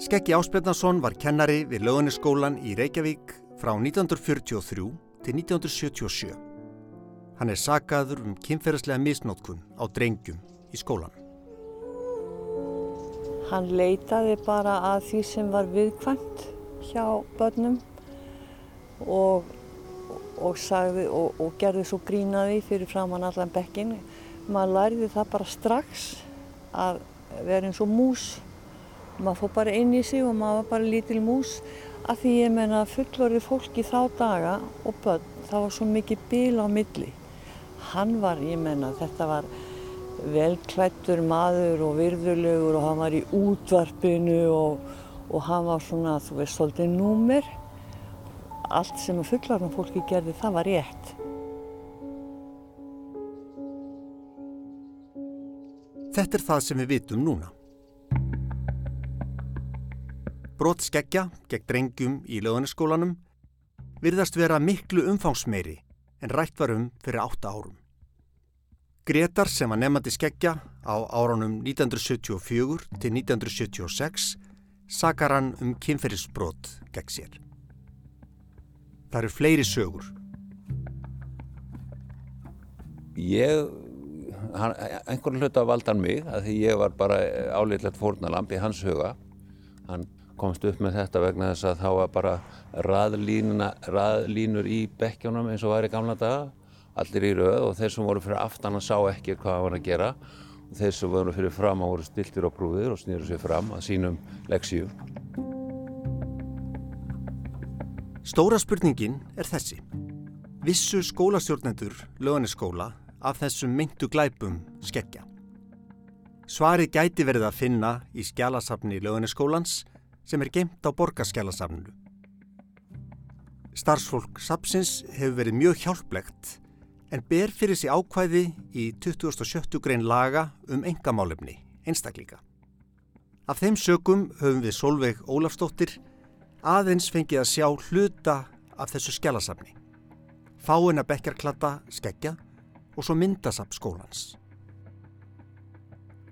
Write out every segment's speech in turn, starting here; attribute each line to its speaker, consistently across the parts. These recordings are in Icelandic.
Speaker 1: Skeggi Áspjarnason var kennari við lögunisskólan í Reykjavík frá 1943 til 1977. Hann er sagaður um kynferðslega misnótkun á drengjum í skólan.
Speaker 2: Hann leitaði bara að því sem var viðkvæmt hjá börnum og, og, sagði, og, og gerði svo grínaði fyrir framann allan bekkin. Maður læriði það bara strax að vera eins og mús maður fór bara inn í sig og maður var bara lítil mús að því ég menna fullorðið fólki þá daga og börn, það var svo mikið bíl á milli. Hann var, ég menna, þetta var velklættur maður og virðulegur og hann var í útvarpinu og, og hann var svona, þú veist, svolítið númer. Allt sem að fullorðan fólki gerði, það var rétt.
Speaker 1: Þetta er það sem við vitum núna. Brot skeggja gegn drengjum í löðuniskólanum virðast vera miklu umfangsmeiri en rætt var um fyrir átta árum. Gretar sem var nefnandi skeggja á árunum 1974 til 1976 sakar hann um kynferðisbrot gegn sér. Það eru fleiri sögur.
Speaker 3: Ég, einhvern hlut að valda hann mig að því ég var bara áleitlegt fórnalamp í hans huga. Hann komst upp með þetta vegna þess að þá var bara raðlínur í bekkjónum eins og var í gamla daga allir í rauð og þeir sem voru fyrir aftan að sá ekki hvað það var að gera og þeir sem voru fyrir fram að voru stiltir á brúðir og snýru sér fram að sínum leksíu.
Speaker 1: Stóra spurningin er þessi. Vissu skólastjórnendur löganiskóla af þessum myndu glæpum skeggja? Svarið gæti verið að finna í skjálasafni löganiskólans sem er geimt á borgarskjálasafninu. Starfsfólk Sapsins hefur verið mjög hjálplegt en ber fyrir sig ákvæði í 2070 grein laga um engamálefni, einstaklíka. Af þeim sögum höfum við Solveig Ólafstóttir aðeins fengið að sjá hluta af þessu skjálasafni. Fáinn að bekjarklata skeggja og svo myndasapp skólans.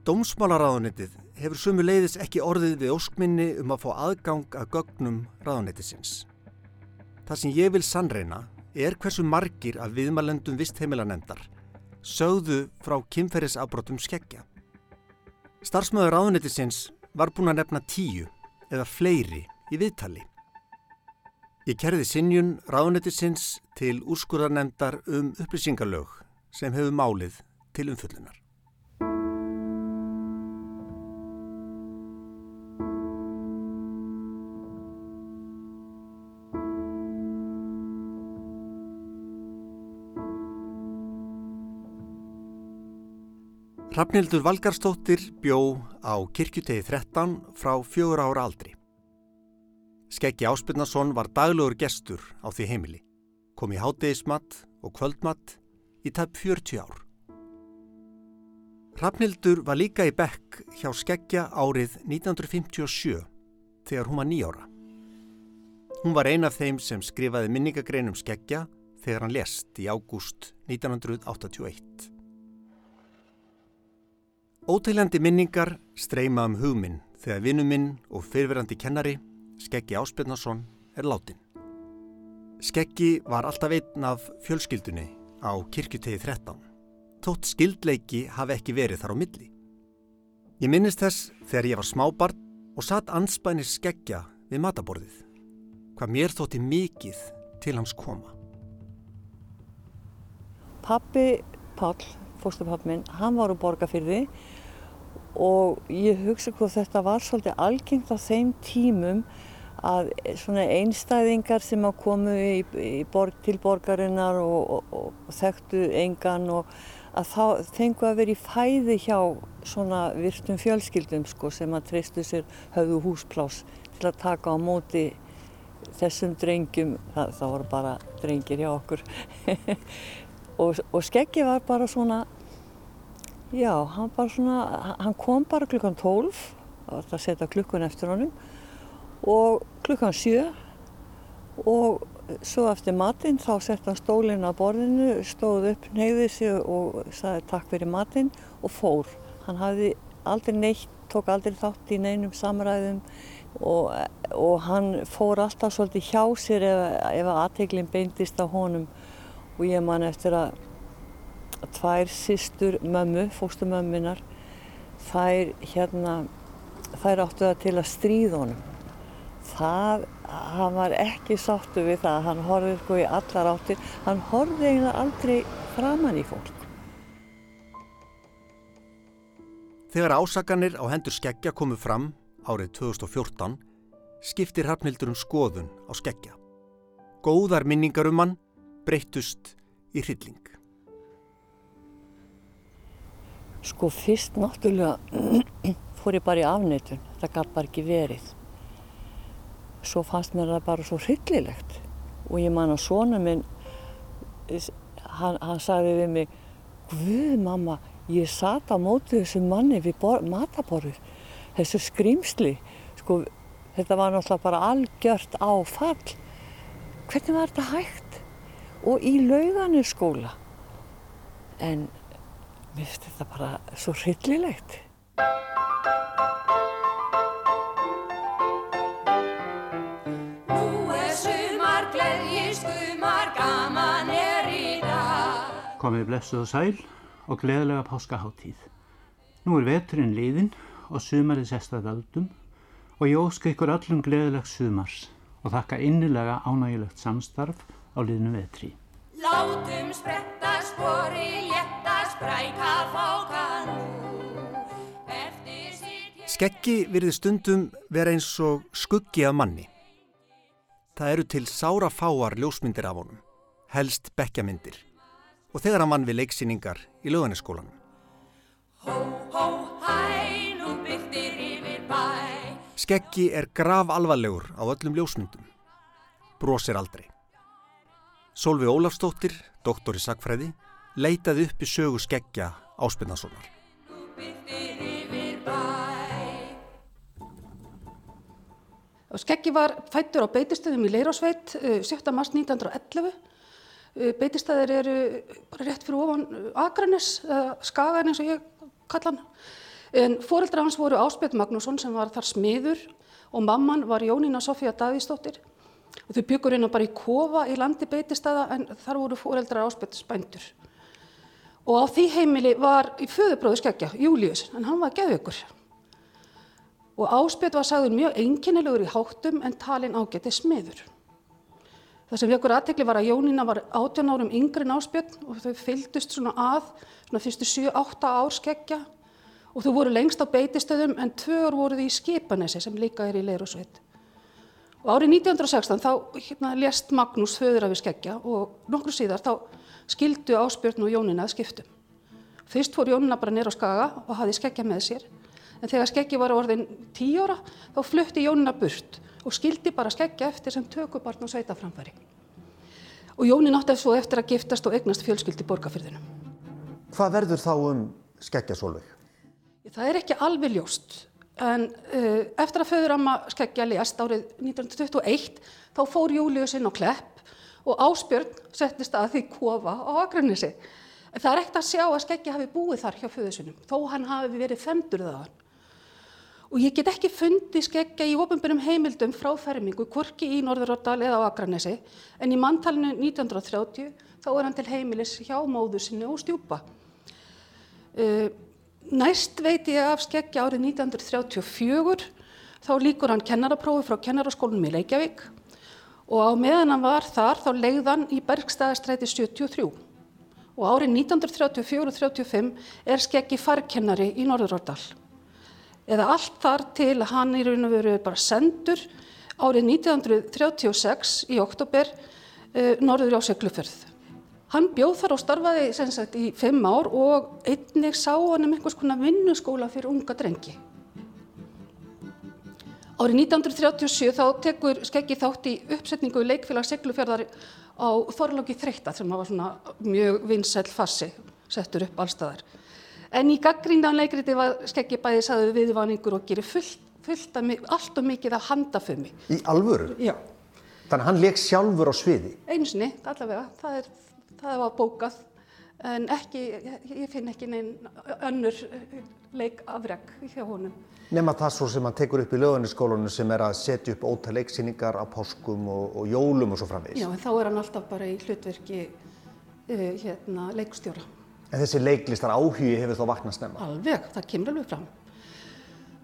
Speaker 1: Dómsmálaráðunitið hefur sumu leiðis ekki orðið við óskminni um að fá aðgang að gögnum ráðunnitisins. Það sem ég vil sannreina er hversu margir af viðmælendum vistheimilanendar sögðu frá kynferðisafbrotum skeggja. Starfsmöður ráðunnitisins var búin að nefna tíu eða fleiri í viðtali. Ég kerði sinjun ráðunnitisins til úrskurðarnemdar um upplýsingalög sem hefur málið til umfullunar. Hrafnildur Valgarstóttir bjó á kirkjutegi 13 frá fjögur ára aldri. Skeggi Áspilnason var daglegur gestur á því heimili, kom í hátegismatt og kvöldmatt í tæp 40 ár. Hrafnildur var líka í bekk hjá Skeggja árið 1957 þegar hún var nýjára. Hún var ein af þeim sem skrifaði minningagreinum Skeggja þegar hann lest í ágúst 1981. Óteilandi minningar streyma um hugminn þegar vinnuminn og fyrfirandi kennari, Skeggi Áspjarnason, er látin. Skeggi var alltaf einn af fjölskyldunni á kirkutegi 13. Tótt skildleiki hafi ekki verið þar á milli. Ég minnist þess þegar ég var smábart og satt anspænir Skeggja við mataborðið. Hvað mér þótti mikið til hans koma.
Speaker 2: Pappi Pál, fórstupappi minn, hann var úr borgarfyrði og ég hugsa hvað þetta var svolítið algengt á þeim tímum að svona einstæðingar sem að komu í, í borg, til borgarinnar og, og, og þekktu engan og að þá fengu að vera í fæði hjá svona virtum fjölskyldum sko sem að treystu sér höfðu húsplás til að taka á móti þessum drengjum, það, það voru bara drengir hjá okkur. Og, og skeggi var bara svona Já, hann, svona, hann kom bara klukkan 12, það var að setja klukkun eftir honum og klukkan 7 og svo eftir matinn þá sett hann stólinn á borðinu, stóð upp, neyði sig og sagði takk fyrir matinn og fór. Hann hafði aldrei neitt, tók aldrei þátt í neinum samræðum og, og hann fór alltaf svolítið hjá sér ef, ef aðteglinn beindist á honum og ég man eftir að tvær sýstur mömmu, fóstumömminar, þær hérna, þær áttu það til að stríða honum. Það, hann var ekki sáttu við það, hann horfið sko í allar áttir, hann horfið eiginlega aldrei framann í fólk.
Speaker 1: Þegar ásakanir á hendur skeggja komu fram árið 2014 skiptir Hrafnildur um skoðun á skeggja. Góðar minningar um hann breyttust í hrylling.
Speaker 2: Sko fyrst náttúrulega fór ég bara í afneitun, það gaf bara ekki verið. Svo fannst mér það bara svo hryllilegt og ég man að svona minn, hann, hann sagði við mig, Guð mamma, ég sat á móti þessu manni við mataborðið, þessu skrýmsli, sko þetta var náttúrulega bara algjört á fall. Hvernig var þetta hægt? Og í lauganir skóla. En mér finnst þetta bara svo hryllilegt.
Speaker 4: Er er.
Speaker 5: Komið blessuð og sæl og gleðilega páskaháttíð. Nú er veturinn liðinn og sumarið sestað völdum og ég óska ykkur öllum gleðilegs sumars og þakka innilega ánægilegt samstarf á liðnum vetri.
Speaker 4: Látum spretta spori, létta
Speaker 1: Skeggi virði stundum vera eins og skuggi af manni. Það eru til sára fáar ljósmyndir af honum, helst bekkjamyndir og þegar hann vann við leiksýningar í
Speaker 4: bæ.
Speaker 1: Skeggi er grav alvarlegur á öllum ljósmyndum. Brosir aldrei. Solvi Ólafstóttir, doktor í sakfræði, leitaði upp í sögu skeggja áspinnasonar.
Speaker 6: Skeggi var fættur á beitistöðum í Leirásveit eh, 7. mars 1911. Eh, Beitistæðir eru bara rétt fyrir ofan eh, Akranes, eða Skagan eins og ég kalla hann. En foreldra hans voru Áspjöld Magnússon sem var þar smiður og mamman var Jónína Sofía Davíðsdóttir. Og þau byggur hérna bara í kofa í landi beitistæða en þar voru foreldrar Áspjöld spændur. Og á því heimili var í föðubróðu skeggja, Július, en hann var geðveikur. Og Áspjöld var sagður mjög einkennilegur í háttum en talin ágæti smiður. Það sem vekur aðtekli var að Jónína var 18 árum yngri en Áspjöld og þau fylgdust svona að svona fyrstu 7-8 ár skeggja og þau voru lengst á beitistöðum en tvö ár voruð í Skipanesi sem líka er í Leirusveit. Og árið 1916 þá hérna, lést Magnús föður af við skeggja og nokkru síðar þá skildu Áspjörn og Jónina að skiptum. Fyrst fór Jónina bara nýra á skaga og hafði skeggja með sér en þegar skeggi var orðin 10 ára þá flutti Jónina burt og skildi bara skeggja eftir sem tökubarn og sveitaframfæri. Og Jónin átti svo eftir að giftast og eignast fjölskyldi borgarfyrðinu.
Speaker 7: Hvað verður þá um skeggja Solveig?
Speaker 6: Það er ekki alveg ljóst, en uh, eftir að föðuramma skeggja lést árið 1921 þá fór Július inn á Klepp og Áspjörn settist að því kofa á Akranesi. Það er ekkert að sjá að skeggja hafi búið þar hjá föðusunum, þó hann hafi verið femdur þaðan. Og ég get ekki fundið skeggja í ofinbjörnum heimildum frá fermingu, hvorki í Norðurárdal eða á Akranesi, en í manntalinu 1930 þá er hann til heimilis hjá móður sinni og stjúpa. Uh, næst veit ég af skeggja árið 1934, þá líkur hann kennaraprófi frá kennaraskólanum í Reykjavík og á meðan hann var þar þá legði hann í Bergstæðastræti 73. Og árið 1934-35 er skeggi farkennari í Norðurárdal eða allt þar til hann í raun og veru bara sendur árið 1936 í oktober uh, norður á Seglufjörð. Hann bjóð þar og starfaði sagt í fimm ár og einnig sá hann um einhvers konar vinnuskóla fyrir unga drengi. Árið 1937 þá tekur skeggi þátt í uppsetningu leikfélag Seglufjörðar á Þorlóki þreytta sem var svona mjög vinsæl fassi settur upp allstaðar. En í gaggríndan leikriti var skeggi bæði sagði viðvaningur og gerir fullt, fullt allt og mikið af handafumi.
Speaker 7: Í alvöru?
Speaker 6: Já,
Speaker 7: Þannig að hann leik sjálfur á sviði?
Speaker 6: einu sinni allavega, það, er, það var bókað. En ekki, ég, finn ekki neinn önnur leikafreg hjá honum.
Speaker 7: Nefna það svo sem hann tekur upp í lögunisskólanum sem er að setja upp ótal leiksýningar á páskum og, og jólum og svo framvegis.
Speaker 6: Já, en þá er hann alltaf bara í hlutverki uh, hérna, leikstjóra.
Speaker 7: En þessi leiklistar áhugi hefur þá vaknað snemma.
Speaker 6: Alveg, það kemur alveg fram.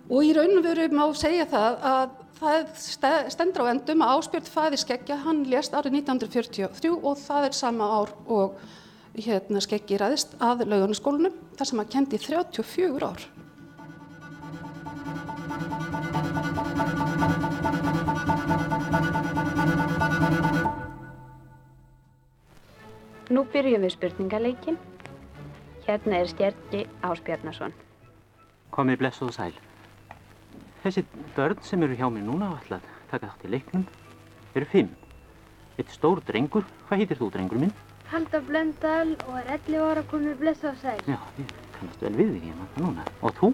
Speaker 6: Og í raun og veru má segja það að það ste- stendur á endum að Áspjörn Fæði Skeggja, hann lést árið 1943 og það er sama ár og hérna Skeggi ræðist að laugarnaskólanum, þar sem hann kendi í 34 ár.
Speaker 8: Nú byrjum við spurningaleikin. Hérna er Stjerti Ásbjarnason.
Speaker 5: Komið blessuð og sæl. Þessi börn sem eru hjá mér núna ætla að taka þátt í leiknum eru fimm. Eitt stór drengur. Hvað heitir þú, drengur minn?
Speaker 9: Halldór Blöndal og er 11 ára komið blessa á sæl.
Speaker 5: Já, ég kannast vel við því hérna núna. Og þú?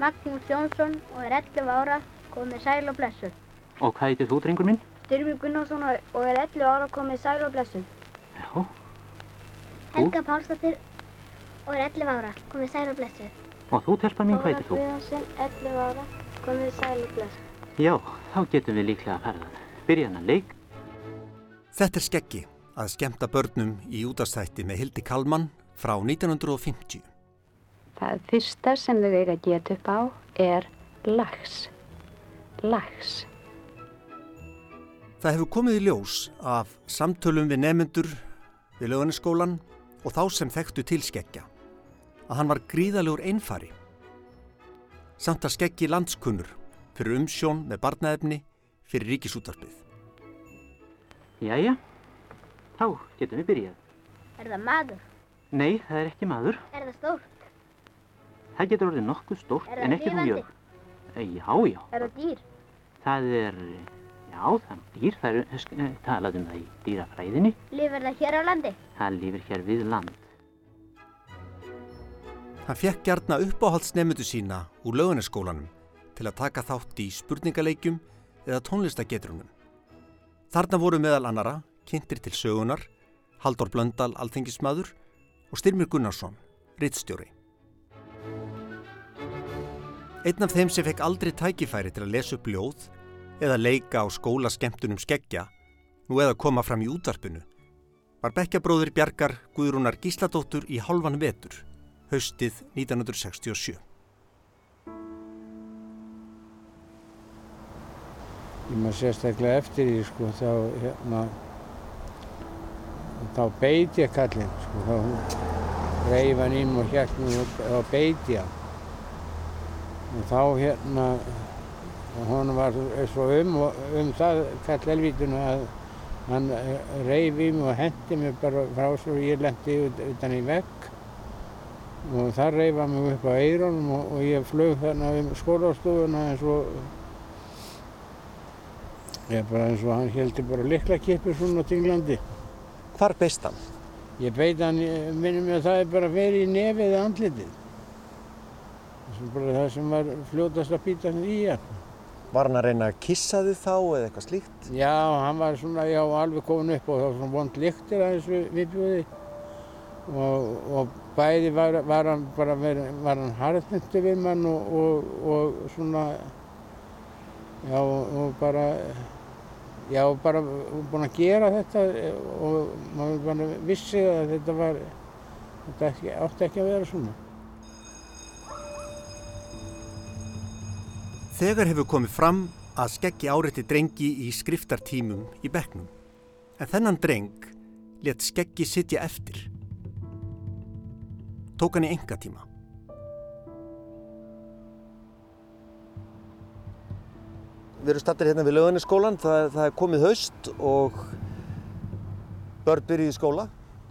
Speaker 9: Magnús Jónsson og er 11 ára komið sæl og blessu.
Speaker 5: Og hvað heitir þú, drengur minn?
Speaker 9: Styrmi Gunnarsson og er 11 ára komið sæl og blessu.
Speaker 5: Já,
Speaker 9: Helga Pálsdóttir og er 11 ára komið sæl og blessu.
Speaker 5: og þú, telpa mín, hvað heitir þú?
Speaker 9: Guðjónsson, 11 ára komið sæl og blessu.
Speaker 5: Já, þá getum við líklega að það. Byrja hann að leik.
Speaker 1: Þetta er skeggi að skemmta börnum í útastætti með Hildi Kalman frá 1950.
Speaker 8: Það fyrsta sem þau eiga að geta upp á er lags. Lags.
Speaker 1: Það hefur komið í ljós af samtölum við nefnendur við löganiskólan og þá sem þekktu til skeggja að hann var gríðalegur einfari. Samt að skeggi landskunnur fyrir umsjón með barnaefni fyrir ríkisútarpið.
Speaker 5: Jæja, þá getum við byrjað.
Speaker 9: Er það maður?
Speaker 5: Nei, það er ekki maður.
Speaker 9: Er það stórt?
Speaker 5: Það getur orðið nokkuð stórt en ekki
Speaker 9: lifandi?
Speaker 5: mjög. Eh, Já, já.
Speaker 9: Er það dýr?
Speaker 5: Það er, já, það er dýr. Það er eh, talað um það í dýrafræðinni.
Speaker 9: Lifir það hér á landi?
Speaker 5: Það lifir hér við land.
Speaker 1: Hann fekk gjarna uppáhaldsnefndu sína úr löganiskólanum til að taka þátt í spurningaleikjum eða tónlistagetrunum. Þarna voru meðal annara kynntir til sögunar, Halldór Blöndal, alþengismadur og Styrmir Gunnarsson, rittstjóri. Einn af þeim sem fekk aldrei tækifæri til að lesa upp ljóð eða leika á skólaskemmtunum skeggja, nú eða koma fram í útvarpinu, var bekkjabróður Bjarkar Guðrúnar Gísladóttur í halvan vetur, haustið 1967.
Speaker 10: Ég maður sérstaklega eftir því sko þá hérna þá beit ég kallinn sko þá reif hann inn og hérna og þá beit ég hann og þá hérna hún var svo um, um það kall elvítinu að hann reif í mig og hendi mig bara frá svo ég lendi ut, utan í vegg og þar reif hann mig upp á eironum og, og ég flög þarna um skólastofuna eins og Ég bara eins og hann heldur bara liklakippi svona tinglandi.
Speaker 7: Hvar beist hann?
Speaker 10: Ég beit hann, minnum mig að það er bara verið í nefið eða andlitið. Það er bara það sem var fljótast að býta hann í hann.
Speaker 7: Var hann að reyna að kissa þið þá eða eitthvað slíkt?
Speaker 10: Já, hann var svona, já, alveg komin upp og það var svona vond lyktir aðeins við viðbjóði. Og, og bæði var, var hann bara, verið, var hann harðmyndu við mann og, og, og svona, já, og bara, Já, bara búin að gera þetta og maður bara vissi að þetta var, þetta ekki, átti ekki að vera svona.
Speaker 1: Þegar hefur komið fram að skeggi áreiti drengi í skriftartímum í bekknum. En þennan dreng let skeggi sitja eftir. Tók hann í enga tíma.
Speaker 7: Við erum stattir hérna við löganiskólan, það, það er komið haust og börn byrjuð í skóla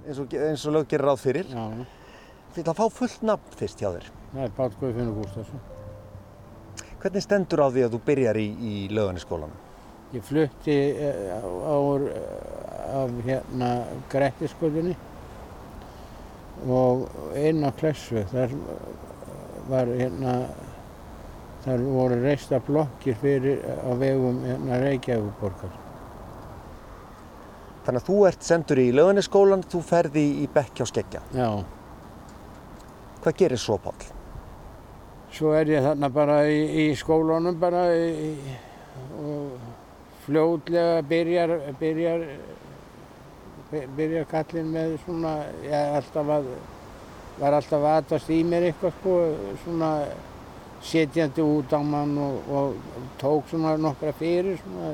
Speaker 7: eins og, eins og lög gerir ráð fyrir.
Speaker 10: Já,
Speaker 7: Þið ætla að fá fullt nafn fyrst hjá þér.
Speaker 10: það er Páll Guðfinnur Gústason.
Speaker 7: Hvernig stendur á því að þú byrjar í, í löganiskólan?
Speaker 10: Ég flutti eh, á, af hérna Grettisgötunni og inn á Klessu. Þar var hérna, þar voru reista blokkir fyrir á vegum hérna Reykjavíkborgar.
Speaker 7: Þannig að þú ert sendur í löðanisskólan, þú ferði í bekk hjá skeggja.
Speaker 10: Já.
Speaker 7: Hvað gerir svo, Pál?
Speaker 10: Svo er ég þarna bara í, í skólanum bara í, og fljótlega byrjar, byrjar, byrjar kallinn með svona, ég alltaf að, var alltaf aðtast í mér eitthvað sko, svona setjandi út á mann og, og tók svona nokkra fyrir svona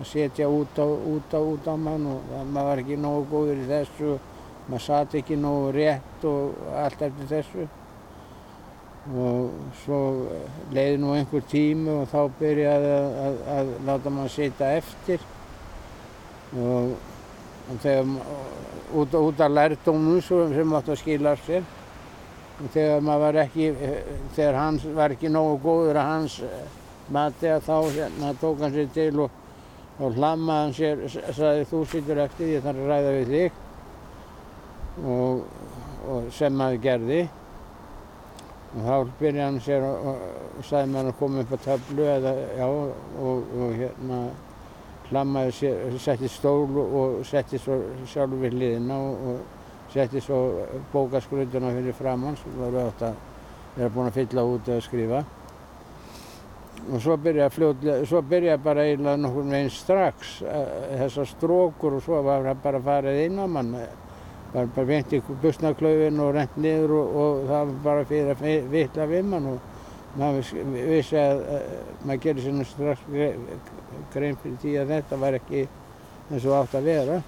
Speaker 10: að setja út á, út á, út á mann og maður var ekki nógu góður í þessu, maður satt ekki nógu rétt og allt eftir þessu. Og svo leiði nú einhver tími og þá byrjaði að, að, að láta maður sitja eftir. Og, og þegar út, út af lærdómum sem átt að skila sér þegar maður var ekki þegar hans var ekki nógu góður að hans mati að þá hérna tók hann sér til og, og hlammaði hann sér sagði þú sittur eftir ég þarf að ræða við þig. Og, og sem maður gerði. Og þá byrjaði hann sér og, og sagði maður að koma upp á töflu eða, já, og, hérna hlammaði sér, setti stól og setti svo sjálfur við hliðina og setti svo bókaskrutuna fyrir framann sem var átt að vera búin að fylla út eða skrifa og svo byrjaði fljóðlega, svo byrjaði bara eiginlega nokkur veginn strax uh, þessar strókur og svo var það bara farið inn á mann bara beint í busnaklaufin og rent niður og, og það var bara fyrir að vitla við mann og maður vissi að uh, maður gerir sér strax grein fyrir því að þetta var ekki eins og átt að vera.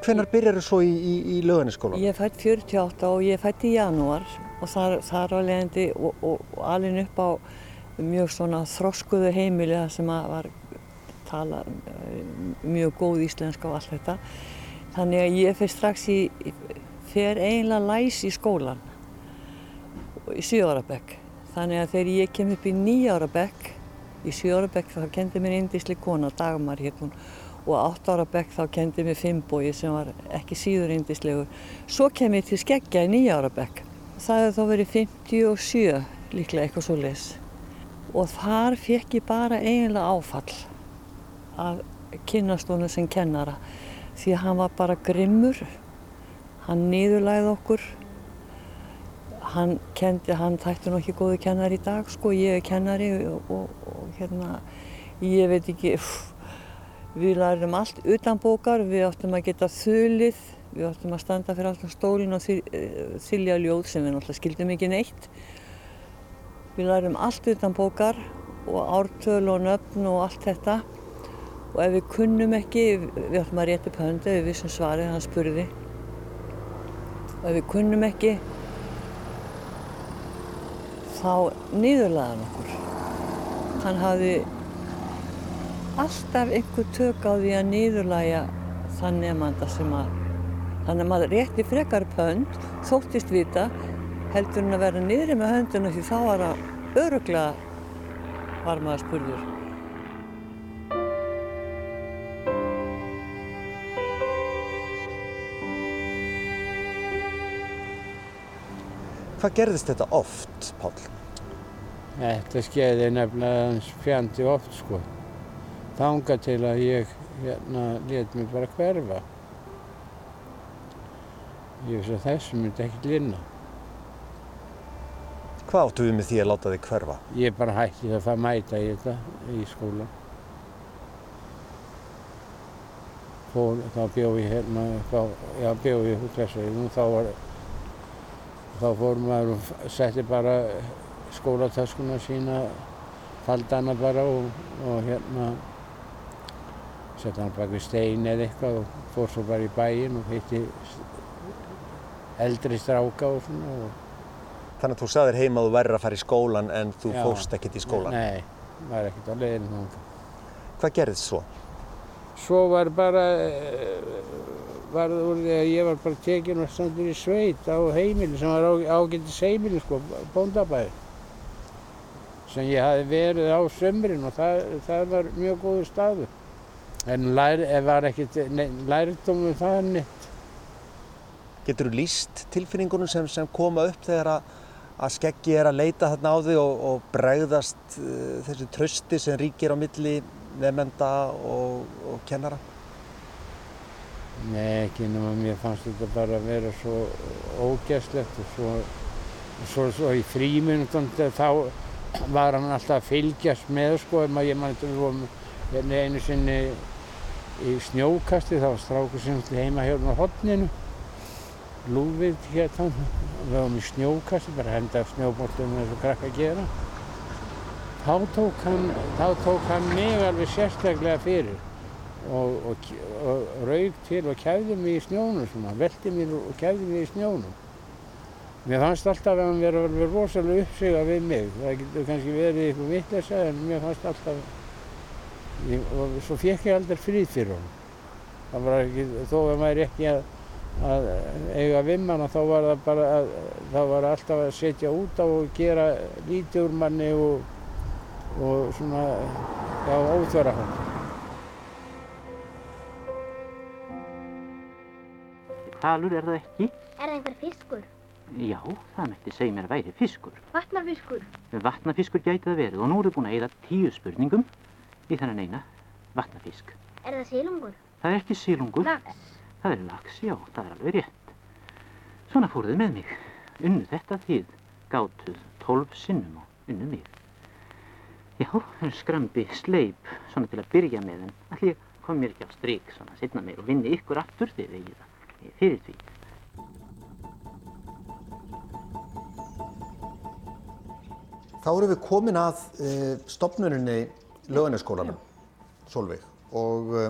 Speaker 7: Hvenar byrjar þú svo í, í, í löðanisskólan?
Speaker 2: Ég er fætt 48 og ég er fætt í janúar og þar á leiðandi og, og, alveg upp á mjög svona þroskuðu heimili það sem að var tala mjög góð íslenska og allt þetta. Þannig að ég fyrir strax í, fer eiginlega læs í skólan í 7 ára bekk. Þannig að þegar ég kem upp í 9 ára bekk, í 7 ára bekk þá kendi mér indísli kona, Dagmar hér hún, og átt ára bekk þá kendi mér Finnbói sem var ekki síður indislegur. Svo kem ég til skeggja í nýja ára bekk. Það hefði þá verið 57 líklega eitthvað svo les. Og þar fekk ég bara eiginlega áfall að kynast honum sem kennara. Því að hann var bara grimmur, hann niðurlæði okkur. Hann kendi, hann þætti nú ekki góðu kennari í dag sko, ég er kennari og, og, og hérna, ég veit ekki, pff, Við lærum allt utan bókar, við áttum að geta þulið, við áttum að standa fyrir alltaf stólinn og þylja ljóð sem við náttúrulega skildum ekki neitt. Við lærum allt utan bókar og ártöl og nöfn og allt þetta. Og ef við kunnum ekki, við áttum að rétta upp höndu ef við vissum svarið, hann spurði. Og ef við kunnum ekki, þá niðurlaði hann okkur. Hann hafði alltaf einhver tök á því að niðurlæja þann nefnanda sem að þannig að maður rétti frekar pönd þóttist vita heldur en að vera niðri með hönduna því þá var að öruglega var maður spurður.
Speaker 7: Hvað gerðist þetta oft, Pál?
Speaker 10: Þetta skeiði nefnilega fjandi oft sko þanga til að ég hérna let mér bara hverfa. Ég veist að þessu myndi ekkert linna.
Speaker 7: Hvað áttu við með því að láta þig hverfa?
Speaker 10: Ég bara hætti það að mæta í þetta í skólan. Fór, þá bjóð ég hérna, þá, já bjóð ég út þessu og þá var, þá fór maður og setti bara skólatöskuna sína, faldi hana bara og, og hérna setja hann bak við stein eða eitthvað og fór svo bara í bæin og hitti eldri stráka og svona. Og...
Speaker 7: Þannig að þú sagðir heima að þú verður að fara í skólan en þú Já. fórst ekkert í skólan?
Speaker 10: Nei, var ekkert á leiðinu þánga.
Speaker 7: Hvað gerðist svo?
Speaker 10: Svo var bara, var það úr því að ég var bara tekinn og standur í sveit á heimili sem var ágættis heimili sko, bóndabæði. sem ég hafi verið á sömrin og það, það var mjög góðu staðu. En lær, var ekkert lærdómum það neitt.
Speaker 1: Getur þú líst tilfinningunum sem, sem koma upp þegar að, að skeggi er að leita þarna á þig og, og bregðast uh, þessu trösti sem ríkir á milli nefnenda og, og kennara?
Speaker 10: Nei, ekki nema mér fannst þetta bara að vera svo ógæslegt og svo, svo, svo í fríminutund þá var hann alltaf að fylgjast með sko, ég mann þetta hérna einu sinni í snjókasti, það var strákur sem heima á hodninu Lúfið hérna, við varum í snjókasti, bara henda snjóbortum eins og krakka að gera þá tók hann, þá tók hann mig alveg sérstaklega fyrir og, og, og raug til og kæfði mig í snjónum svona, veldi mér og kæfði mig í snjónum. Mér fannst alltaf að hann verið rosalega uppsegað við mig. Það getur kannski verið eitthvað vittlesa en mér fannst alltaf, ég, og svo fekk ég aldrei fríð fyrir honum. Það var ekki, þó að maður ekki að, að eiga vimmana þá var það bara að, það var alltaf að setja út á og gera lítið úr manni og, og svona, já, óþvara hann.
Speaker 11: Falur er það ekki?
Speaker 9: Er það einhver fiskur?
Speaker 11: Já, það mætti segja mér að væri fiskur.
Speaker 9: Vatnarfiskur?
Speaker 11: Vatnafiskur gæti það verið og nú við búin að eyða tíu spurningum í þennan eina vatnafísk.
Speaker 9: Er það sílungur?
Speaker 11: Það er ekki sílungur.
Speaker 9: Lax?
Speaker 11: Það er lax, já, það er alveg rétt. Svona fóruð með mig. Unnu þetta þið, gátuð tólf sinnum og unnu mig. Já, skrambi, sleip, svona til að byrja með en allir kom mér ekki á stryk svona setna meir og vinni ykkur aftur þið eigið það fyrir því.
Speaker 1: Þá erum við komin að uh, stopnuninni löguniskólanum, Solveig. Og uh,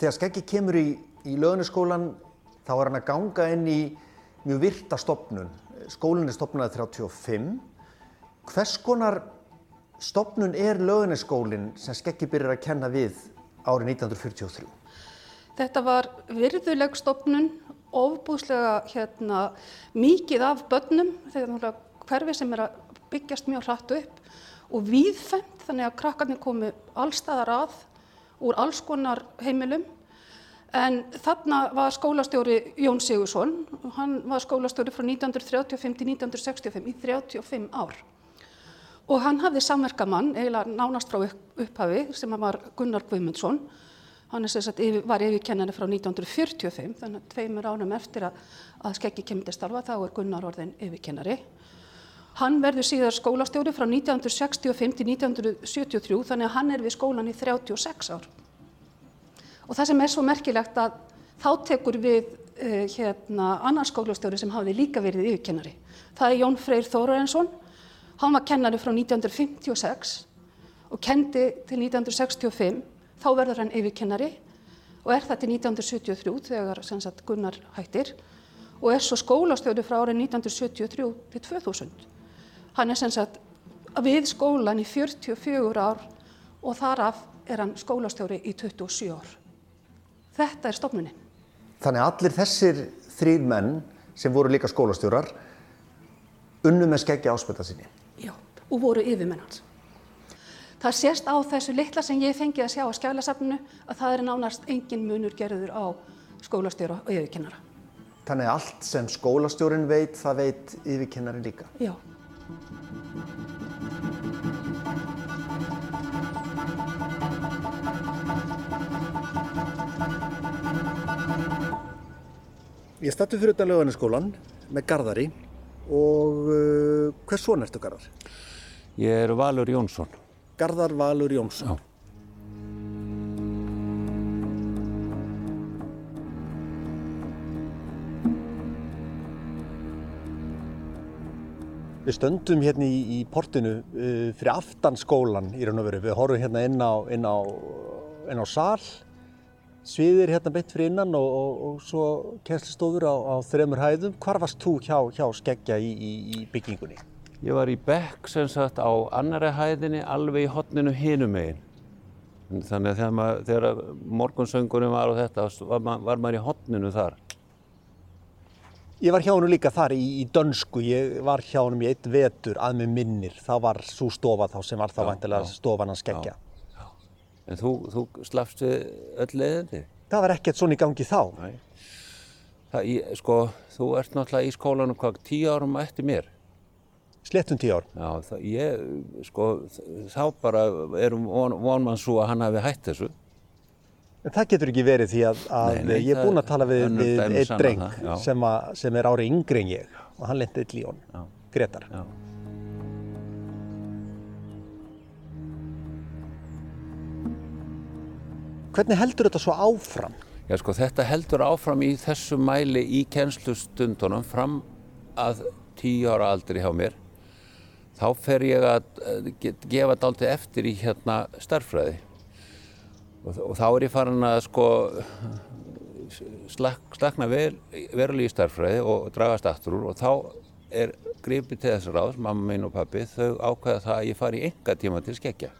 Speaker 1: þegar Skeggi kemur í, í löguniskólan þá er hann að ganga inn í mjög virta stopnun. Skólinn er stopnaði 35. Hvers konar stopnun er löguniskólinn sem Skeggi byrjar að kenna við árið 1943?
Speaker 6: Þetta var virðuleg stopnun, ofbúslega hérna, mikið af börnum, þegar hverfi sem er að byggjast mjög hratt upp og víðfemt þannig að krakkarnir komu allstaðar að úr alls konar heimilum. En þarna var skólastjóri Jón Sigursson, hann var skólastjóri frá 1935 til 1965 í 35 ár. Og hann hafði samverkamann, eiginlega nánast frá upphafi, sem var Gunnar Guðmundsson. Hann sagt, var yfirkennari frá 1945, þannig að tveimur ánum eftir að, að skeggi kemur til starfa, þá er Gunnar orðin yfirkennari. Hann verður síðar skólastjóri frá 1965 til 1973, þannig að hann er við skólan í 36 ár. Og það sem er svo merkilegt að þá tekur við uh, hérna, annar skólastjóri sem hafði líka verið yfirkennari. Það er Jón Freyr Þórarensson. Hann var kennari frá 1956 og kendi til 1965. Þá verður hann yfirkennari og er það til 1973 þegar sagt, Gunnar hættir og er svo skólastjóri frá árið 1973 til 2000. Hann er sem sagt við skólan í 44 ár og þaraf er hann skólastjóri í 27 ár. Þetta er stofnunin.
Speaker 1: Þannig að allir þessir þrýr menn sem voru líka skólastjórar unnu með skeggja áspölda sinni.
Speaker 6: Já, og voru yfirmenn hans. Það sést á þessu litla sem ég fengi að sjá á skjálasafninu að það er nánast engin munur gerður á skólastjóra og yfirkennara.
Speaker 1: Þannig að allt sem skólastjórin veit, það veit yfirkennari líka?
Speaker 6: Já.
Speaker 1: Ég stættu fyrir þetta löganaskólan með Garðari og uh, hvers son ertu Garðar?
Speaker 3: Ég er Valur Jónsson.
Speaker 1: Garðar Valur Jónsson.
Speaker 3: Já.
Speaker 1: Við stöndum hérna í, í portinu uh, fyrir aftan skólan í raun og veru. Við horfum hérna inn á, inn á, inn á sal, sviðir hérna beitt fyrir innan og, og, og svo kennslistofur á, á þremur hæðum. Hvar varst þú hjá, hjá skeggja í, í, í byggingunni?
Speaker 3: Ég var í bekk sem sagt á annari hæðinni alveg í hotninu hinum megin. Þannig að þegar, maður, þegar morgunsöngurinn var og þetta var, var maður í hotninu þar.
Speaker 1: Ég var hjá honum líka þar í, í dönsku, ég var hjá honum í eitt vetur að með minnir, það var svo stofa þá sem var þá vantilega stofan hans skeggja.
Speaker 3: En þú, þú slafst við öll leiðindi?
Speaker 1: Það var ekkert svona í gangi þá.
Speaker 3: Það, ég, sko, þú ert náttúrulega í skólanum hvað, tíu árum eftir mér?
Speaker 1: Sléttum tíu ár.
Speaker 3: Já, það, ég, sko, þá bara erum von, vonmann svo að hann hafi hætt þessu.
Speaker 1: En það getur ekki verið því að, að
Speaker 3: Nei, nei,
Speaker 1: ég er búinn að tala við, við einn dreng
Speaker 3: það,
Speaker 1: sem, að, sem er árið yngri en ég og hann lendi í
Speaker 3: Já.
Speaker 1: Gretar.
Speaker 3: Já.
Speaker 1: Hvernig heldur þetta svo áfram?
Speaker 3: Já, sko, þetta heldur áfram í þessu mæli í kennslustundunum fram að tíu ára aldri hjá mér. Þá fer ég að eh, gefa dálítið eftir í hérna starffræði. Og, þá er ég farin að sko slak, slakna vel, verulega í starffræði og dragast aftur úr og þá er gripið til þess ráðs, mamma mín og pappi, þau ákveða það að ég fari í enga tíma til skeggja.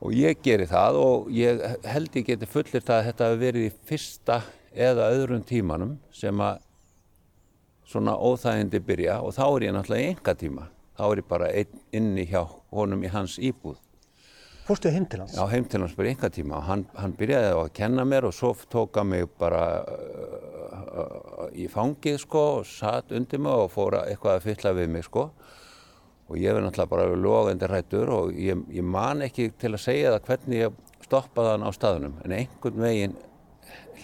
Speaker 3: Og ég geri það og ég held ég geti fullir það að þetta hafi verið í fyrsta eða öðrum tímanum sem að svona óþægindi byrja og þá er ég náttúrulega í enga tíma. Þá er ég bara einn inni hjá honum í hans íbúð.
Speaker 1: Fórstu heim til hans?
Speaker 3: Já, heim til hans bara enga tíma hann, hann byrjaði á að kenna mér og svo tók hann mig bara uh, uh, í fangið sko og satt undir mig og fór að eitthvað að fylla við mig sko og ég verði náttúrulega bara logandi rættur og ég, ég man ekki til að segja það hvernig ég stoppaði hann á staðunum en einhvern veginn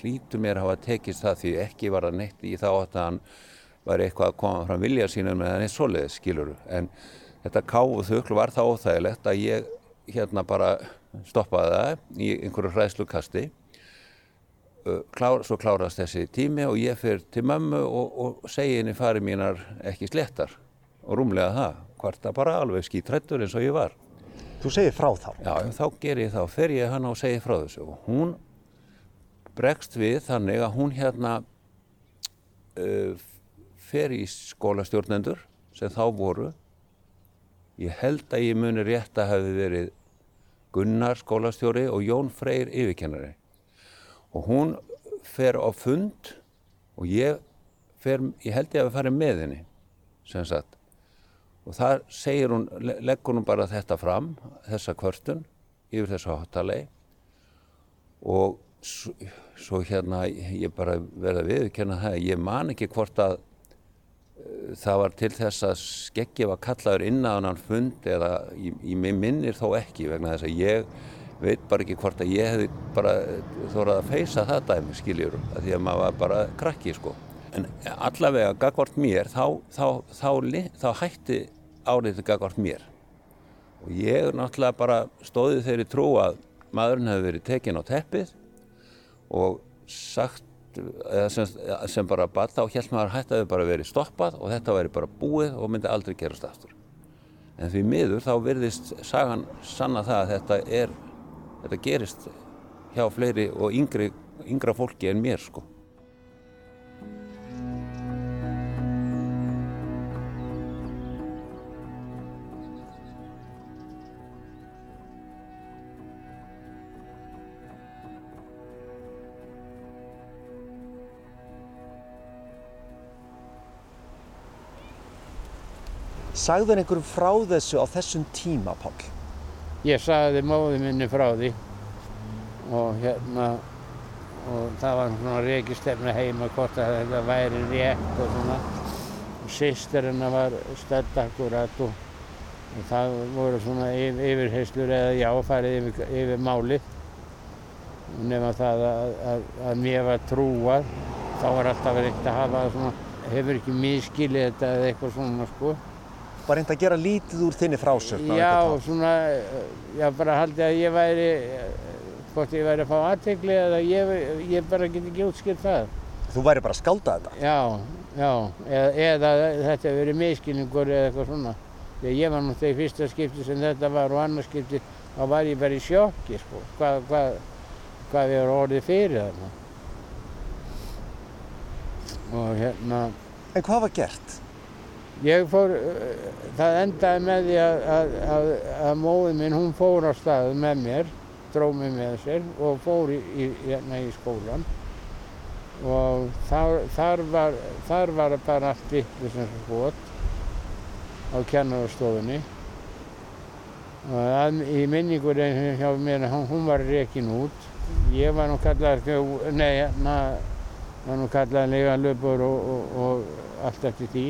Speaker 3: hlýtur mér að hafa tekist það því ekki var það neitt í þá að hann var eitthvað að koma fram vilja sínum með hann eitt svoleiðis skiluru en þetta káfu þuklu var það óþægilegt að ég hérna bara stoppaði það í einhverju hræðslukasti Uh, klár, svo klárast þessi tími og ég fyrir til mömmu og, og segi henni fari mínar ekki slettar og rúmlega það, hvort það bara alveg skítrættur eins og ég var.
Speaker 1: Þú segir frá þá?
Speaker 3: Já, þá ger ég þá, fer ég hann og segi frá þessu og hún bregst við þannig að hún hérna uh, fer í skólastjórnendur sem þá voru. Ég held að ég muni rétt að hafi verið Gunnar skólastjóri og Jón Freyr yfirkennari. Og hún fer á fund og ég fer, ég held ég að við farum með henni sem sagt. Og þar segir hún, le- leggur hún bara þetta fram, þessa kvörtun yfir þessu háttalegi og svo, hérna ég bara verða viðurkenna það ég man ekki hvort að það var til þess að skeggi var kallaður inn að hann fund eða ég, minnir þó ekki vegna þess að ég veit bara ekki hvort að ég hefði bara þórað að feysa það dæmi skiljur að því að maður var bara krakki sko. En allavega gagvart mér þá, þá, þá, þá, hætti árið gagvart mér. Og ég náttúrulega bara stóði þeirri trú að maðurinn hefði verið tekinn á teppið og sagt sem, sem bara bad þá held maður að þetta hefði bara verið stoppað og þetta væri bara búið og myndi aldrei gerast aftur. En því miður þá virðist sagan sanna það að þetta er þetta gerist hjá fleiri og yngri, yngra fólki en mér sko
Speaker 1: Sagður einhverjum frá þessu á þessum tíma, Páll?
Speaker 10: Ég sagði móði minni frá því og hérna og það var svona reykistefna heima hvort að þetta væri rétt og svona. Og sýster hennar var stödd akkurat og, og það voru svona yf, yfirheyslur eða já farið yfir, yfir málið. Nema það að, að, að mér var trúað þá var alltaf reynt að hafa svona hefur ekki miskilið þetta eða eitthvað svona sko
Speaker 1: Bara reynd að gera lítið úr þinni frásögn?
Speaker 10: Já, svona, já, bara haldið að ég væri, eh, hvort ég væri að fá aðtegli eða ég, ég bara get ekki útskilt það.
Speaker 1: Þú væri bara að skálda þetta?
Speaker 10: Já, já, eða, eða þetta hefur verið miskilningur eða eitthvað svona. Að ég var náttúrulega í fyrsta skipti sem þetta var og annars skipti, þá var ég bara í sjokki, sko, hvað, hvað, hvað við erum orðið fyrir þarna. Og hérna,
Speaker 1: En hvað var gert?
Speaker 10: Ég fór, uh, það endaði með því að, að, að, að móðin minn, hún fór á stað með mér, dró mig með sér og fór í, í, hérna í skólan og þar, þar, var, þar var bara allt vitlu sem skot á kennarastofunni. Og að, í minningunni hjá mér, hún, var rekin út. Ég var nú kallað, nei, na, var nú kallað leiganlöpur og, og, og allt eftir því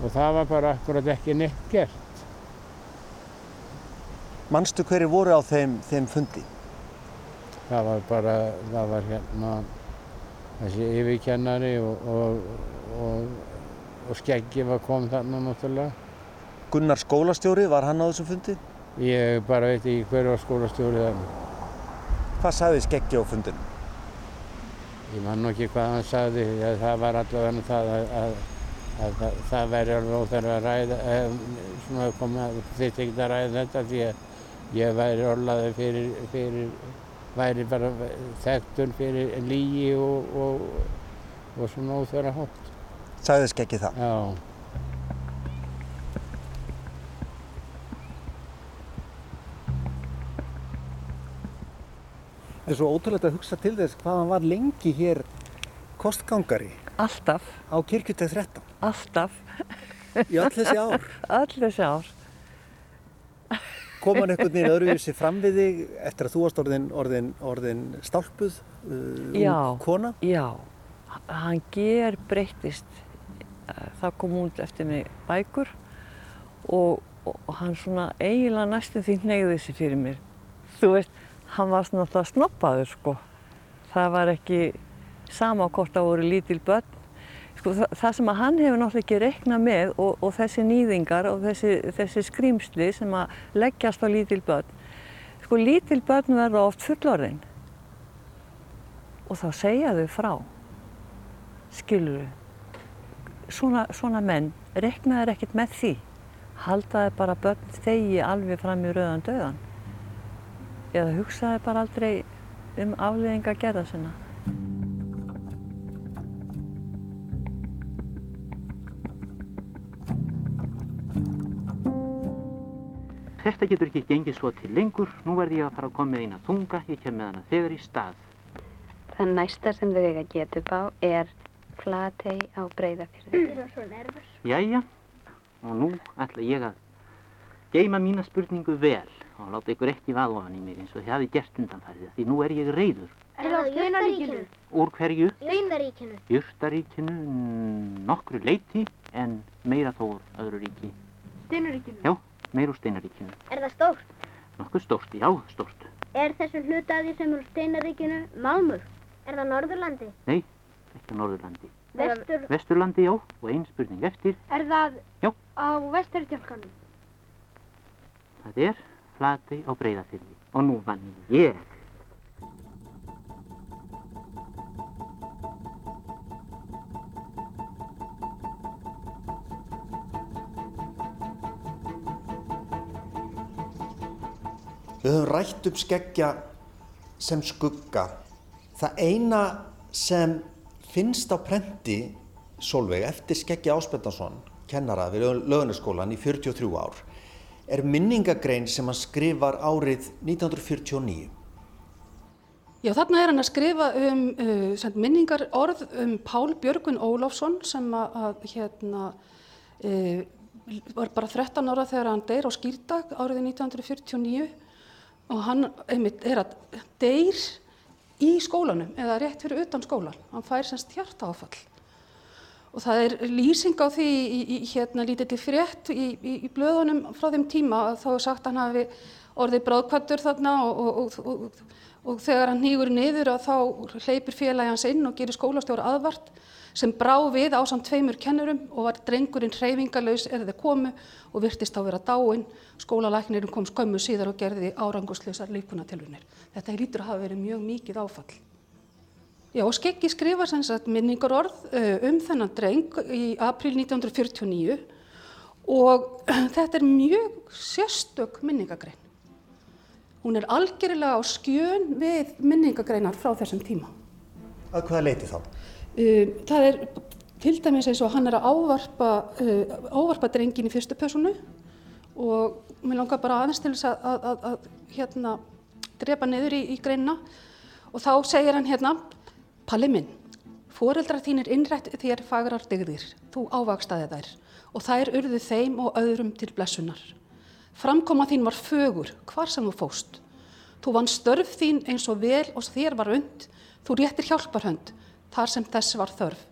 Speaker 10: og það var bara akkurat ekki neitt gert.
Speaker 7: Manstu hverju voru á þeim, þeim fundi?
Speaker 10: Það var bara, það var hérna þessi yfirkennari og, og, og, og skeggi var kom þarna náttúrulega.
Speaker 7: Gunnar skólastjóri, var hann á þessum fundi?
Speaker 10: Ég bara veit ekki hver var skólastjóri þarna.
Speaker 7: Hvað sagði skeggi á fundinu?
Speaker 10: Ég man nú ekki hvað hann sagði, það var allavega það að, að, að það, það væri alveg óþarf að ræða, eh, svona koma, þitt ekki að ræða þetta því að ég væri orlaði fyrir, fyrir, væri bara þekktur fyrir lígi og, og, og svona óþarf að hótt.
Speaker 7: Sagði skeggi það?
Speaker 10: Já.
Speaker 1: Það er svo ótrúlegt að hugsa til þess hvað hann var lengi hér kostgangari.
Speaker 2: Alltaf.
Speaker 1: Á kirkjuteg 13.
Speaker 2: Alltaf.
Speaker 1: Í öll þessi ár.
Speaker 2: Öll þessi ár.
Speaker 1: Kom hann einhvern veginn öðruvísi fram við þig eftir að þú varst orðin, orðin, orðin stálpuð, uh,
Speaker 2: Já.
Speaker 1: kona?
Speaker 2: Já, hann ger breyttist. Það kom út eftir mig bækur og, og hann svona eiginlega næstum því neyði sig fyrir mér. Þú veist, hann var svona alltaf snoppaður sko. Það var ekki sama hvort það voru lítil börn. Sko, það, það sem að hann hefur náttúrulega ekki reiknað með og, og þessi nýðingar og þessi, þessi skrýmsli sem að leggjast á lítil börn. Sko lítil börn verða oft fullorðin og þá segja þau frá. Skilur þau? Svona, svona menn reiknaður ekkert með því. Haldaði bara börn þegi alveg fram í rauðan döðan. Eða hugsaði bara aldrei um afleðinga gerða sinna.
Speaker 11: Þetta getur ekki gengið svo til lengur. Nú verð ég að fara að koma með eina þunga. Ég kem með hana þegar í stað.
Speaker 8: Það næsta sem þau eiga get upp á er flatei á breyðafyrði.
Speaker 9: Ég er svo nervus.
Speaker 11: Jæja, og nú ætla ég að geima mína spurningu vel og láta ykkur ekki vaða ofan í mig eins og þið hafi gert undanfærið því nú er ég reyður.
Speaker 9: Er það á Steinaríkinu?
Speaker 11: Úr hverju?
Speaker 9: Steinaríkinu.
Speaker 11: Jurtaríkinu, mm, nokkru leiti en meira þó öðru ríki.
Speaker 9: Steinaríkinu?
Speaker 11: Já, meira úr steinaríkinu.
Speaker 9: Er það stórt?
Speaker 11: Nokkuð stórt, já, stórt.
Speaker 9: Er þessu hluta af því sem er á Steinaríkinu Malmur? Er það Norðurlandi?
Speaker 11: Nei, ekki Norðurlandi.
Speaker 9: Vestur?
Speaker 11: Vesturlandi, já, og ein spurning eftir.
Speaker 9: Er það
Speaker 11: Já.
Speaker 9: á Vesturtjálkanum?
Speaker 11: Það er Flatey á Breiðafyrði. Og nú vann ég.
Speaker 7: Við höfum rætt upp skeggja sem skugga. Það eina sem finnst á prenti Solveig eftir skeggja Áspetarsson, kennara við lögunaskólan í 43 ár, er minningagrein sem hann skrifar árið 1949.
Speaker 6: Já, þarna er hann að skrifa um uh, minningar orð um Pál Björgun Ólafsson sem að, að hérna, uh, var bara 13 ára þegar hann deyr á skýrdag árið 1949 og hann einmitt er að deyr í skólanum eða rétt fyrir utan skólan. Hann fær semst hjartaáfall. Og það er lýsing á því í, í hérna lítið til frétt í, í, í blöðunum frá þeim tíma að þá er sagt að hann hafi orðið bráðkvættur þarna og, og, og, og þegar hann hýgur niður að þá hleypir félagi hans inn og gerir skólastjóra aðvart sem brá við á samt tveimur kennurum og var drengurinn hreyfingarlaus er þeir komu og virtist á vera dáinn. Skólalæknirinn kom skömmu síðar og gerði árangurslausar líkunatilvunir. Þetta lítur að hafa verið mjög mikið áfall. Já, Skeggi sagt minningar orð um þennan dreng í april 1949 og þetta er mjög sérstök minningagrein. Hún er algjörlega á skjön við minningagreinar frá þessum tíma.
Speaker 7: Að hvaða leiti þá?
Speaker 6: Uh, það er til dæmis eins og hann er að ávarpa, uh, ávarpa drengin í fyrstu personu og mér langar bara aðeins til þess að, að, að, að hérna, drepa niður í, í greinina og þá segir hann hérna Palli minn, foreldrar þínir innrætt þér fagrar dygðir, þú ávakstaði þær og þær urðu þeim og öðrum til blessunar. Framkoma þín var fögur, hvar sem þú fóst. Þú vann störf þín eins og vel og þér var und, þú réttir hjálparhönd, þar sem þess var þörf.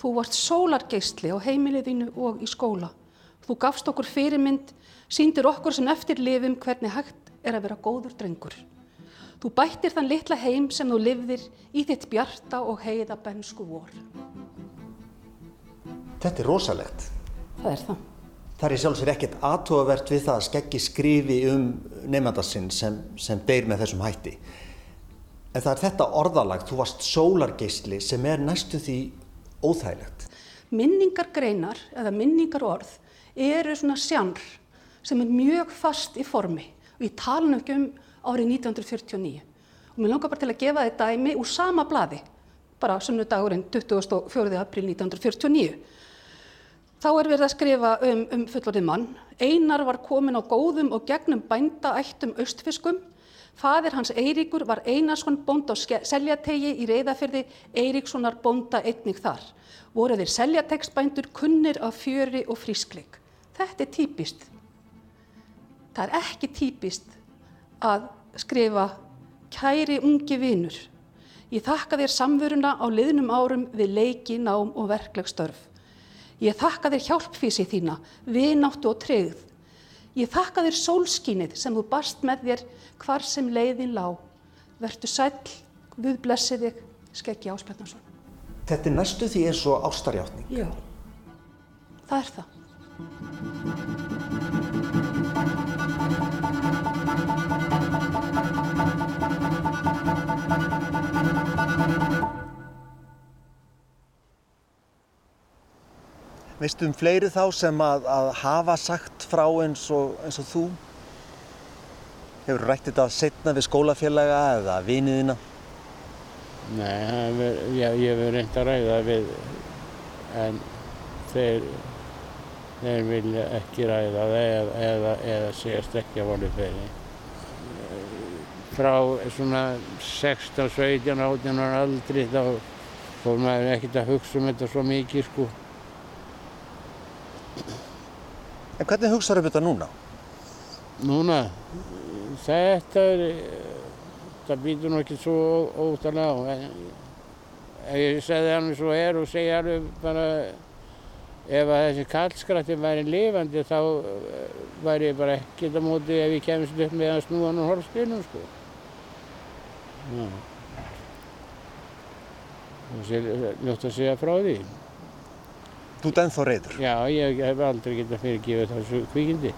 Speaker 6: Þú varst sólargeistli á heimilið þínu og í skóla. Þú gafst okkur fyrirmynd, síndir okkur sem eftir lifum hvernig hægt er að vera góður drengur. Þú bættir þann litla heim sem þú lifðir í þitt bjarta og heiða bensku vor.
Speaker 7: Þetta er rosalegt.
Speaker 6: Það er það.
Speaker 7: Það er í sjálfsvegar ekkert aðtóavert við það að skeggi skrifi um nefndarsinn sem, sem deyr með þessum hætti. En það er þetta orðalag, þú varst sólargeisli sem er næstu því óþægilegt.
Speaker 6: Minningargreinar eða minningarorð eru svona sjanr sem er mjög fast í formi og ég tala ekki um árið 1949. Og mér langar bara til að gefa þið dæmi úr sama bladi, bara sunnudagurinn 24. april 1949. Þá er verið að skrifa um, um fullorðið mann. Einar var komin á góðum og gegnum bændaættum austfiskum. Fadir hans Eiríkur var Einarsson bónd á seljategi í reyðafyrði, Eiríkssonar bónda einnig þar. Voru þeir seljategsbændur kunnir af fjöri og frískleik. Þetta er típist. Það er ekki típist að skrifa Kæri ungi vinur. Ég þakka þér samveruna á liðnum árum við leiki, nám og verkleg störf. Ég þakka þér hjálpfísi þína, vináttu og treyð. Ég þakka þér sólskínið sem þú barst með þér hvar sem leiðin lá. Vertu sæl, við blessið þig, skeggi áspjarnarsson.
Speaker 7: Þetta er næstu því eins og ástarjáttning.
Speaker 6: Já, það er það.
Speaker 7: Veistu um fleiri þá sem að, að hafa sagt frá eins og, eins og þú? Hefur rætt þetta setna við skólafélaga eða viniðina?
Speaker 10: Nei, ver, ég, ég hef reynd að ræða við, en þeir, þeir vilja ekki ræða það eða, eða, eða segjast ekki að voli fyrir. Frá svona 16, 17, 18 ára aldri þá fór maður ekkert að hugsa um þetta svo mikið sko.
Speaker 7: En hvernig hugsaður um þetta núna?
Speaker 10: Núna, þetta er, það býtur nú ekki svo óttalega á. En ég segði hann svo er og segi alveg bara, ef að þessi kallskrætti væri lifandi þá væri ég bara ekkert á móti ef ég kemist upp með að snúa hann og horfspilnum sko. Já. Það sé ljótt að segja frá því.
Speaker 7: Þú ert ennþá reyður?
Speaker 10: Já, ég hef aldrei getað fyrirgefið þessu kvíkindi.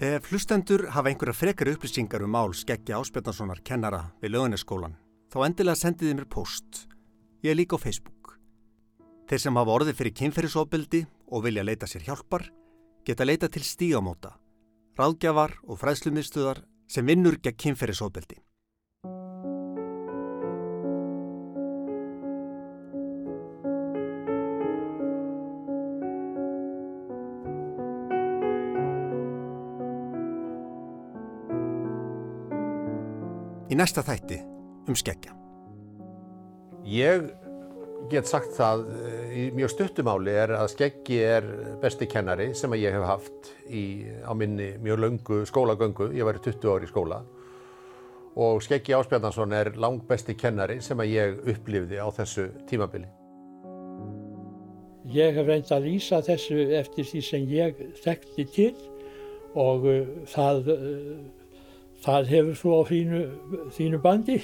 Speaker 1: Ef hlustendur hafa einhverja frekari upplýsingar um mál skeggja Áspjarnasonar kennara við lögunaskólan, þá endilega sendiði mér post. Ég er líka á Facebook. Þeir sem hafa orðið fyrir kynferðisofbeldi og vilja leita sér hjálpar, geta leita til stígamóta, ráðgjafar og fræðslumistuðar sem vinnur gegn kynferðisofbeldi. Í næsta þætti um skeggja.
Speaker 12: Ég get sagt það eh, í mjög stuttumáli er að skeggi er besti kennari sem að ég hef haft í, á minni mjög löngu skólagöngu. Ég var 20 ári í skóla og skeggi Áspjarnason er lang besti kennari sem að ég upplifði á þessu tímabili.
Speaker 13: Ég hef reynd að lýsa þessu eftir því sem ég þekkti til og uh, það, uh, það hefur svo á þínu, þínu bandi.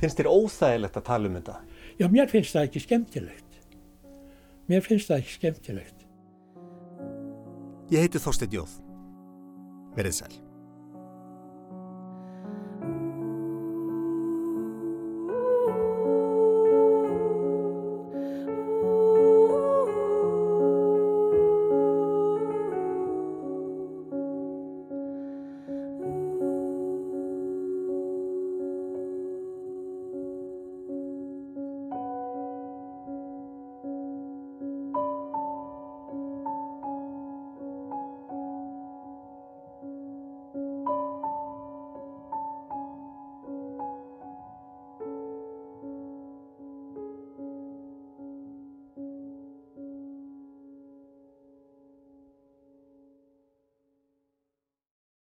Speaker 7: Finnst þér óþægilegt að tala um þetta?
Speaker 13: Já, mér finnst það ekki skemmtilegt. Mér finnst það ekki skemmtilegt.
Speaker 1: Ég heiti Þorstein Jóð. Verið sæl.